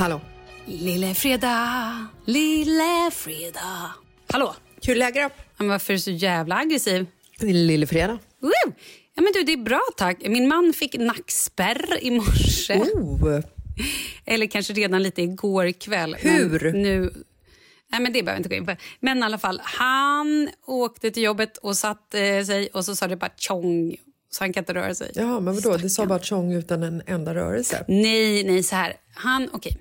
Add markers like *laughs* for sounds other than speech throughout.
Hallå! Lille fredag, lille fredag. Hallå? Hur är läget? Men varför är du så jävla aggressiv? Lillefredag. Woo! Ja, men du, det är bra tack. Min man fick nackspärr i morse. Oh. Eller kanske redan lite igår kväll. Hur? Nu... Nej, men det behöver jag inte gå in på. Men i alla fall, han åkte till jobbet och satte sig och så sa det bara tjong. Så han kan inte röra sig. Ja, men vadå? Det sa bara tjong utan en enda rörelse. Nej, nej, så här. Han, okej.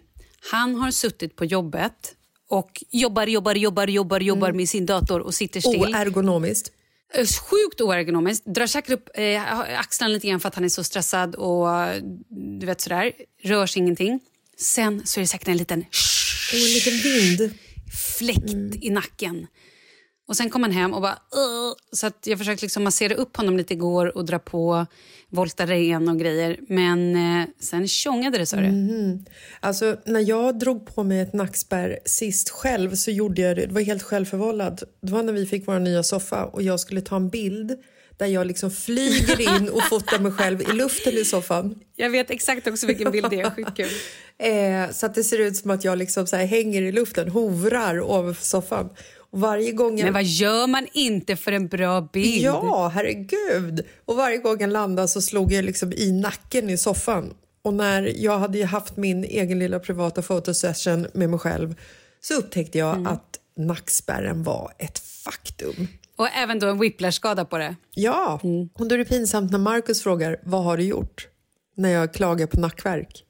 Han har suttit på jobbet och jobbar, jobbar, jobbar, jobbar, jobbar med sin dator och sitter still. Oergonomiskt. Sjukt oergonomiskt. Drar säkert upp eh, axlarna lite grann för att han är så stressad och du vet sådär. Rör sig ingenting. Sen så är det säkert en liten Och en liten vind. fläkt i nacken. Och sen kom han hem och bara... "Ugh." Så att jag försökte liksom massera upp honom lite igår och dra på Voltaren och grejer. Men eh, sen tjongade det, sa du. Alltså, när jag drog på mig ett nackspärr sist själv så gjorde jag det. Det var helt självförvållat. Det var när vi fick vår nya soffa och jag skulle ta en bild där jag liksom flyger in och fotar mig själv i luften i soffan. Jag vet exakt också vilken bild det är. *laughs* Eh, så att det ser ut som att jag liksom så här hänger i luften, hovrar ovanför soffan. Och varje gång jag... Men vad gör man inte för en bra bild? Ja, herregud! Och varje gång jag landade så slog jag liksom i nacken i soffan. Och när jag hade haft min egen lilla privata fotosession med mig själv så upptäckte jag Mm. att nackspärren var ett faktum. Och även då en whiplash-skada på det. Ja, Mm. och då är det pinsamt när Markus frågar vad har du gjort när jag klagar på nackvärk.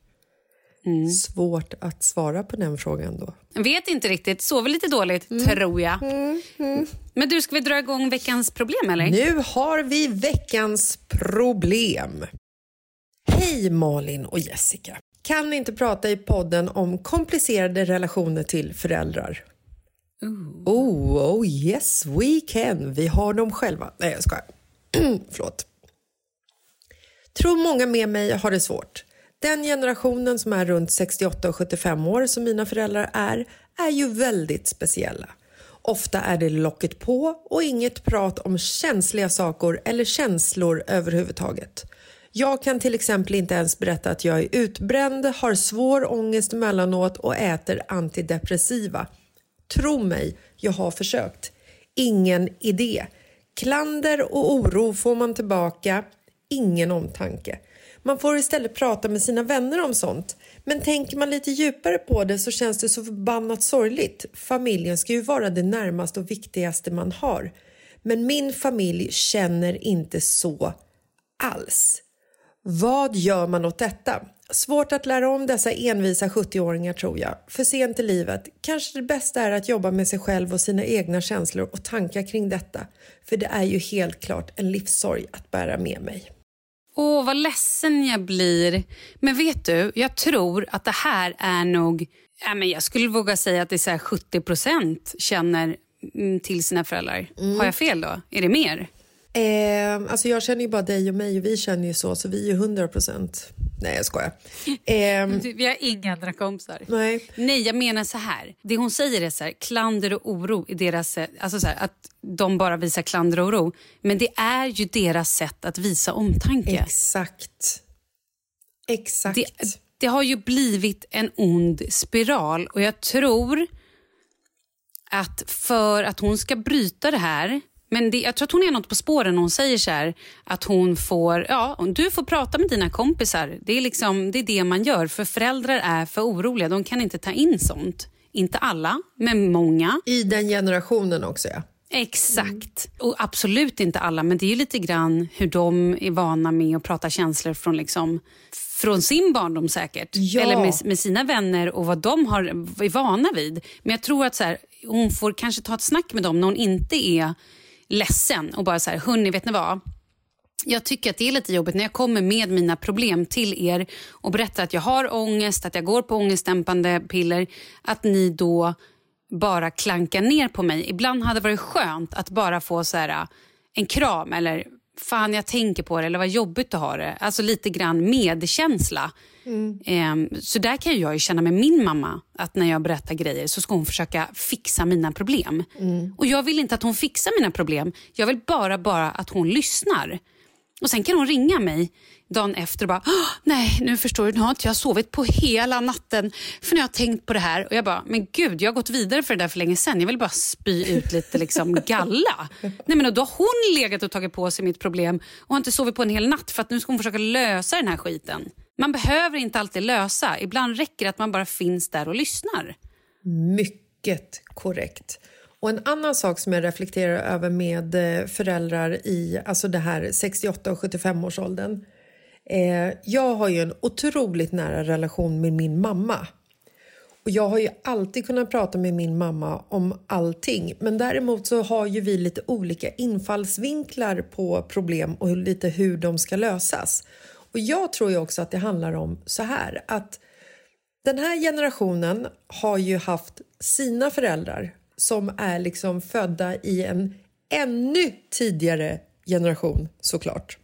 Mm. Svårt att svara på den frågan då. Jag vet inte riktigt. Sover lite dåligt, Mm. tror jag. Men du, ska vi dra igång veckans problem, eller? Nu har vi veckans problem. Hej Malin och Jessica. Kan ni inte prata i podden om komplicerade relationer till föräldrar? Oh, oh yes we can. Vi har dem själva. Nej, jag skojar. *clears throat* Förlåt. Tror många med mig har det svårt. Den generationen som är runt 68 och 75 år som mina föräldrar är, är ju väldigt speciella. Ofta är det locket på och inget prat om känsliga saker eller känslor överhuvudtaget. Jag kan till exempel inte ens berätta att jag är utbränd, har svår ångest emellanåt och äter antidepressiva. Tro mig, jag har försökt. Ingen idé. Klander och oro får man tillbaka, ingen omtanke. Man får istället prata med sina vänner om sånt. Men tänker man lite djupare på det så känns det så förbannat sorgligt. Familjen ska ju vara det närmaste och viktigaste man har. Men min familj känner inte så alls. Vad gör man åt detta? Svårt att lära om dessa envisa 70-åringar tror jag. För sent i livet. Kanske det bästa är att jobba med sig själv och sina egna känslor och tankar kring detta. För det är ju helt klart en livssorg att bära med mig. Åh, vad ledsen jag blir. Men vet du, jag tror att det här är nog... Ja, men jag skulle våga säga att det är så här 70 procent känner mm, till sina föräldrar. Har jag fel då? Är det mer? Eh, alltså jag känner ju bara dig och mig och vi känner ju så, så vi är ju 100 procent. Nej, jag skojar. Eh, Vi har inga andra kompisar. nej. Nej, jag menar så här. Det hon säger är så här, klander och oro i deras sätt, alltså så här, att de bara visar klander och oro. Men det är ju deras sätt att visa omtanke. Exakt. Exakt. Det, det har ju blivit en ond spiral och jag tror att för att hon ska bryta det här men det, jag tror att hon är något på spåren när hon säger så här, att hon får, ja, du får prata med dina kompisar. Det är, liksom, det är det man gör, för föräldrar är för oroliga. De kan inte ta in sånt. Inte alla, men många. I den generationen också, ja. Exakt. Och absolut inte alla, men det är ju lite grann hur de är vana med att prata känslor från, liksom, från sin barndom säkert. Ja. Eller med, med sina vänner och vad de har, är vana vid. Men jag tror att så här, hon får kanske ta ett snack med dem när hon inte är ledsen och bara så här, hörni, vet ni vad? Jag tycker att det är lite jobbigt när jag kommer med mina problem till er och berättar att jag har ångest, att jag går på ångestdämpande piller, att ni då bara klankar ner på mig. Ibland hade det varit skönt att bara få så här, en kram eller fan jag tänker på det eller vad jobbigt du har det. Alltså lite grann medkänsla. Ehm, så där kan jag ju känna med min mamma att när jag berättar grejer så ska hon försöka fixa mina problem. Och jag vill inte att hon fixar mina problem. Jag vill bara, bara att hon lyssnar. Och Sen kan hon ringa mig dagen efter och bara "Åh, nej nu förstår du, nu har inte jag sovit på hela natten för nu har jag tänkt på det här. Och jag bara, men gud jag har gått vidare för det där för länge sedan. Jag vill bara spy ut lite liksom galla. *laughs* nej men och Då har hon legat och tagit på sig mitt problem och har inte sovit på en hel natt för att nu ska hon försöka lösa den här skiten. Man behöver inte alltid lösa. Ibland räcker det att man bara finns där och lyssnar. Mycket korrekt. Och En annan sak som jag reflekterar över med eh, föräldrar i alltså det här 68 och 75-årsåldern. Eh, jag har ju en otroligt nära relation med min mamma. Och Jag har ju alltid kunnat prata med min mamma om allting men däremot så har ju vi lite olika infallsvinklar på problem och lite hur de ska lösas. Och Jag tror ju också att det handlar om så här att den här generationen har ju haft sina föräldrar som är liksom födda i en ännu tidigare generation såklart.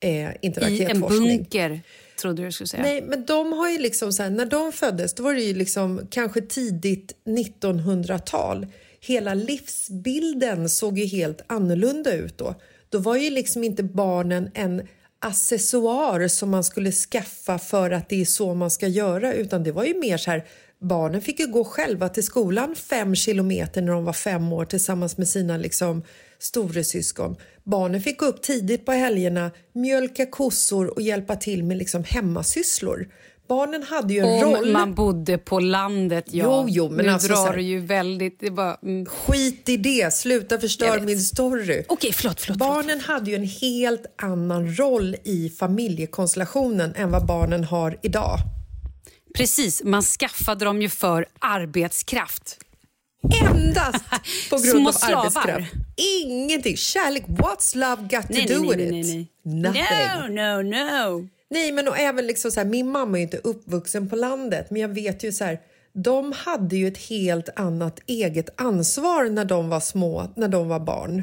Eh, inte I en bunker, trodde du skulle säga. Nej, men de har ju liksom så här, när de föddes då var det ju liksom kanske tidigt 1900-tal. Hela livsbilden såg ju helt annorlunda ut då. då var ju liksom inte barnen en accessoar som man skulle skaffa för att det är så man ska göra utan det var ju mer så här barnen fick ju gå själva till skolan fem kilometer när de var fem år tillsammans med sina liksom storesyskon. Barnen fick gå upp tidigt på helgerna, mjölka kossor och hjälpa till med liksom hemmasysslor. Barnen hade ju en Om roll. man bodde på landet, ja. Jo, jo, men nu alltså drar du ju väldigt... Det bara, mm. Skit i det, sluta förstöra min story. Okej, förlåt, förlåt. Barnen hade ju en helt annan roll i familjekonstellationen än vad barnen har idag. Precis, man skaffade dem ju för arbetskraft. Endast *laughs* på grund Små av slavar. arbetskraft. Ingenting. Kärlek, what's love got to Nej, do nej, with nej, it? Nothing. No, no, no. Nej, men och även liksom så här, min mamma är ju inte uppvuxen på landet, men jag vet ju så här, de hade ju ett helt annat eget ansvar när de var små, när de var barn.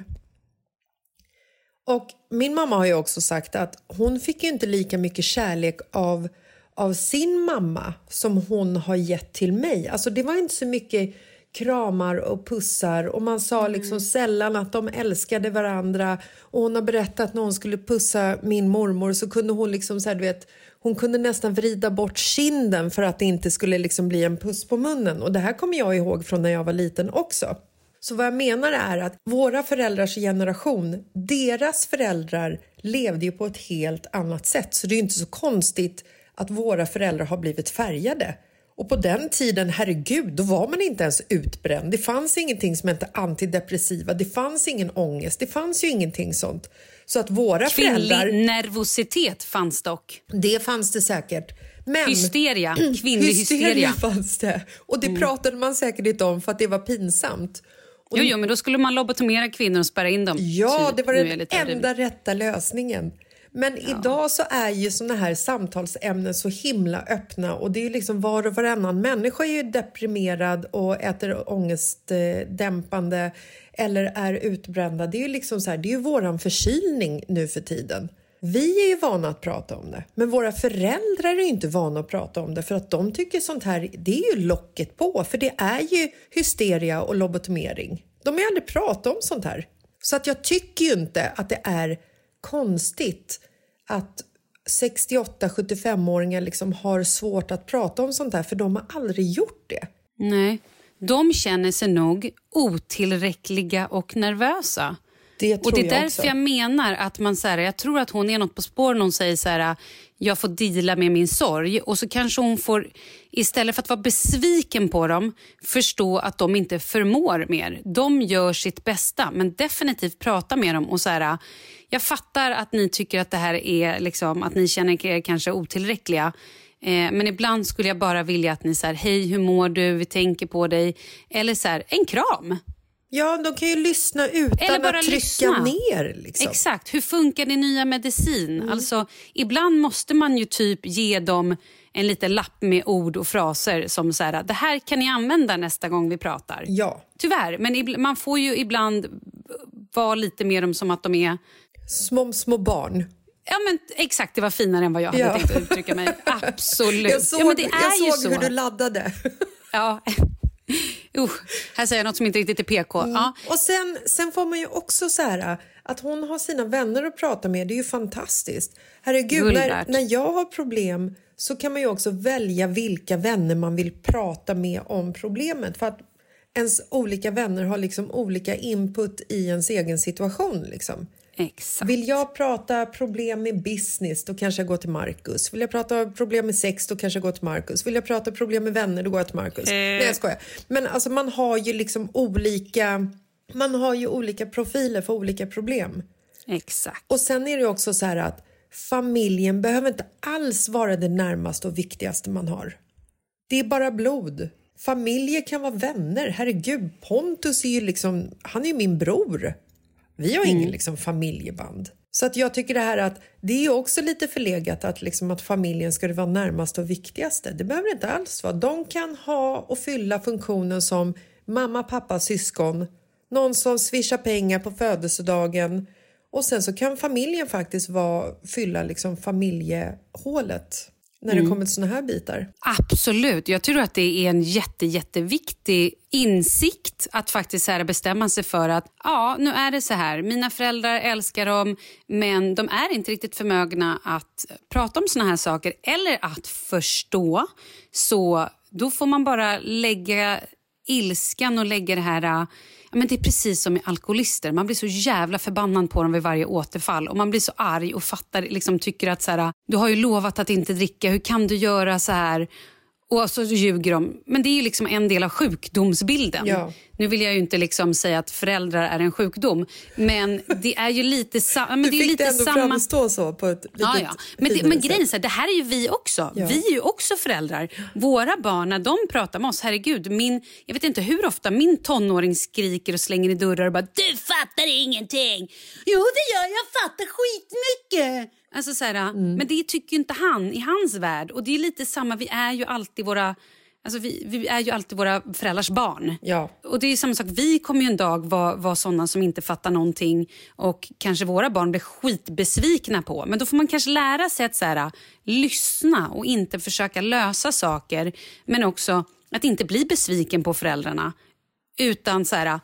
Och min mamma har ju också sagt att hon fick ju inte lika mycket kärlek av, av sin mamma som hon har gett till mig. Alltså det var inte så mycket kramar och pussar och man sa liksom sällan att de älskade varandra och hon har berättat när hon skulle pussa min mormor så kunde hon liksom så här, du vet hon kunde nästan vrida bort kinden för att det inte skulle liksom bli en puss på munnen och det här kommer jag ihåg från när jag var liten också. Så vad jag menar är att våra föräldrars generation, deras föräldrar levde ju på ett helt annat sätt. Så det är inte så konstigt att våra föräldrar har blivit färgade. Och på den tiden, herregud, då var man inte ens utbränd. Det fanns ingenting som hette antidepressiva, det fanns ingen ångest, det fanns ju ingenting sånt. Så att våra föräldrar, Kvinnlig nervositet fanns dock. det fanns det säkert. Men Hysteria, *clears throat* kvinnlig hysteria. fanns det. Och det pratade man säkert inte om för att det var pinsamt. Och Jo, jo, men då skulle man lobotomera kvinnor och spärra in dem. Ja, Typ. det var den enda rätta lösningen. Men idag så är ju såna här samtalsämnen så himla öppna och det är ju liksom var och varannan människa är ju deprimerad och äter ångestdämpande eller är utbrända. Det är ju liksom så här, det är ju våran förkylning nu för tiden. Vi är ju vana att prata om det, men våra föräldrar är inte vana att prata om det för att de tycker sånt här, det är ju locket på för det är ju hysteria och lobotomering. De har ju aldrig pratat om sånt här. Så att jag tycker ju inte att det är konstigt att 68-75-åringar liksom har svårt att prata om sånt här för de har aldrig gjort det. Nej. De känner sig nog otillräckliga och nervösa. Det tror och det är jag därför också. jag menar att man så här, jag tror att hon är något på spåren. Hon säger så här, jag får dela med min sorg och så kanske hon får istället för att vara besviken på dem förstå att de inte förmår mer. De gör sitt bästa, men definitivt prata med dem och så här, jag fattar att ni tycker att det här är liksom att ni känner er kanske otillräckliga. Eh, men ibland skulle jag bara vilja att ni säger hej, hur mår du? Vi tänker på dig. Eller så här, en kram. Ja, de kan ju lyssna utan Eller bara att trycka lyssna. ner. Liksom. Exakt. Hur funkar din nya medicin? Mm. Alltså, ibland måste man ju typ ge dem en liten lapp med ord och fraser som så här, det här kan ni använda nästa gång vi pratar. Ja, Tyvärr, men man får ju ibland vara lite mer dem som att de är... små, små barn. Ja, men exakt, det var finare än vad jag hade Ja. tänkt uttrycka mig. *laughs* Absolut. Jag såg, ja, men det är jag ju såg så. hur du laddade. Ja. *laughs* *laughs* Usch, här säger jag något som inte riktigt är PK. Mm. Ja. Och sen, sen får man ju också så här att hon har sina vänner att prata med. Det är ju fantastiskt. Herregud, när, när jag har problem så kan man ju också välja vilka vänner man vill prata med om problemet. För att ens olika vänner har liksom olika input i ens egen situation. Liksom. Exakt. Vill jag prata problem med business, då kanske jag går till Marcus. Vill jag prata problem med sex, då kanske jag går till Marcus. Vill jag prata problem med vänner, då går jag till Marcus. Nej, jag skojar. Men alltså, man har ju liksom olika... Man har ju olika profiler för olika problem. Exakt. Och sen är det också så här att familjen behöver inte alls vara det närmaste och viktigaste man har. Det är bara blod. Familjer kan vara vänner. Herregud, Pontus är ju liksom, han är ju min bror. Vi har ingen liksom familjeband. Så att jag tycker det här att det är också lite förlegat att, liksom att familjen ska det vara närmaste och viktigaste. Det behöver det inte alls vara. De kan ha och fylla funktionen som mamma, pappa, syskon. Någon som swishar pengar på födelsedagen. Och sen så kan familjen faktiskt vara, fylla liksom familjehålet. När det kommer till såna här bitar. Absolut. Jag tror att det är en jätte, jätteviktig insikt att faktiskt här bestämma sig för att ja, nu är det så här. Mina föräldrar älskar dem, men de är inte riktigt förmögna att prata om såna här saker eller att förstå. Så då får man bara lägga ilskan och lägga det här men det är precis som med alkoholister. Man blir så jävla förbannad på dem vid varje återfall. Och Man blir så arg och fattar, liksom, tycker att så här, du har ju lovat att inte dricka. Hur kan du göra så här? Och så ljuger de. Men det är ju liksom en del av sjukdomsbilden. Ja. Nu vill jag ju inte liksom säga att föräldrar är en sjukdom, men det är ju lite, sa men du det är lite det ändå samma... framstå så på ett litet Ja, ja. Men, det, men grejen är det här är ju vi också. Ja. Vi är ju också föräldrar. Våra barn, när de pratar med oss, herregud, min, jag vet inte hur ofta min tonåring skriker och slänger i dörrar och bara “du fattar ingenting”. Jo, det gör jag, fattar skitmycket. Alltså så här, Mm. Men det tycker inte han i hans värld. Och det är lite samma, vi är ju alltid våra Alltså vi, vi är ju alltid våra föräldrars barn. Ja. Och det är samma sak, vi kommer ju en dag vara, vara såna som inte fattar någonting och kanske våra barn blir skitbesvikna på. Men då får man kanske lära sig att så här, lyssna och inte försöka lösa saker. Men också att inte bli besviken på föräldrarna. Utan så här,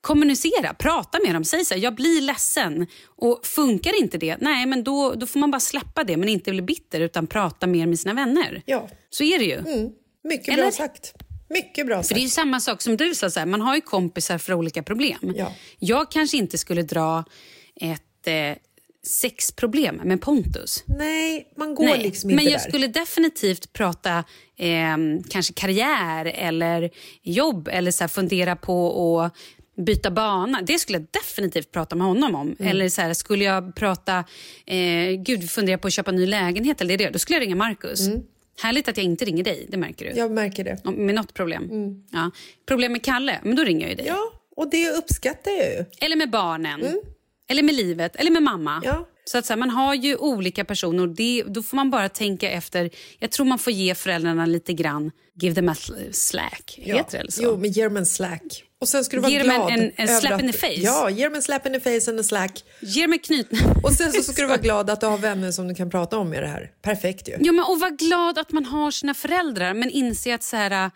kommunicera, prata med dem. Säg så här, jag blir ledsen. Och funkar inte det, nej men då, då får man bara släppa det men inte bli bitter utan prata mer med sina vänner. Ja. Så är det ju. Mycket Eller? bra sagt. Mycket bra För sagt. det är ju samma sak som du sa, så här, man har ju kompisar för olika problem. Ja. Jag kanske inte skulle dra ett eh, sexproblem med Pontus. Nej, man går liksom inte men jag där. skulle definitivt prata eh, kanske karriär eller jobb eller så här, fundera på att byta bana. Det skulle jag definitivt prata med honom om. Mm. Eller så här, skulle jag prata, eh, gud fundera på att köpa en ny lägenhet eller det, då skulle jag ringa Markus. Härligt att jag inte ringer dig, det märker du. Mm. Jag märker det. Om- Med något problem. Ja. Problem med Kalle, men då ringer jag ju dig. Ja, och det uppskattar jag ju. Eller med barnen. Eller med livet. Eller med mamma. Mm. Ja. Så att så här, Man har ju olika personer det, då får man bara tänka efter. Jag tror man får ge föräldrarna lite grann, give them a sl- slack. Ja. Heter det så? Jo, men ge dem en slack. Och sen ska du vara Ge dem en- en- en slap att- in the face. Ja, ge dem en slap in the face and a slack. Ge dem en knyt. *laughs* Och sen så ska du vara glad att du har vänner som du kan prata om med det här. Perfekt ju. Ja, men, och var glad att man har sina föräldrar men inse att så här,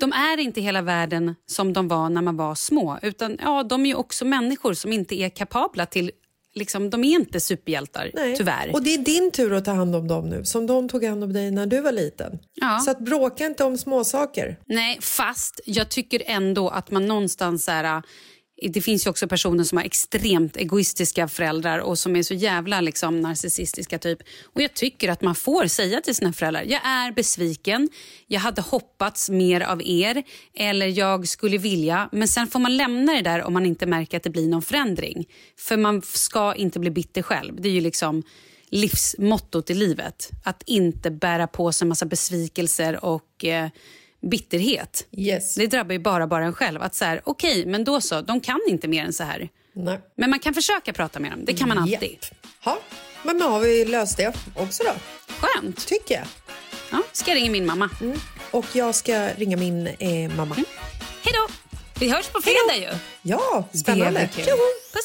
de är inte hela världen som de var när man var små. Utan ja, De är ju också människor som inte är kapabla till... Liksom, de är inte superhjältar, Nej. tyvärr. Och det är din tur att ta hand om dem nu, som de tog hand om dig när du var liten. Ja. Så att bråka inte om småsaker. Nej, fast jag tycker ändå att man någonstans... Så här, det finns ju också personer som har extremt egoistiska föräldrar och som är så jävla liksom, narcissistiska. typ. Och Jag tycker att man får säga till sina föräldrar jag är besviken, jag hade hoppats mer av er eller jag skulle vilja. Men sen får man lämna det där om man inte märker att det blir någon förändring. För man ska inte bli bitter själv. Det är ju liksom livsmottot i livet. Att inte bära på sig en massa besvikelser och eh, bitterhet. Yes. Det drabbar ju bara, bara en själv. Att så här, okej, men då så, de kan inte mer än så här. Nej. Men man kan försöka prata med dem, det kan man alltid. Japp. Ha. Men nu har vi löst det också då, Skönt. tycker jag. Ja, ska jag ringa min mamma. Och jag ska ringa min eh, mamma. Mm. Hej då! Vi hörs på fredag ju. Ja, Det spännande. kul. Tjoho! Puss.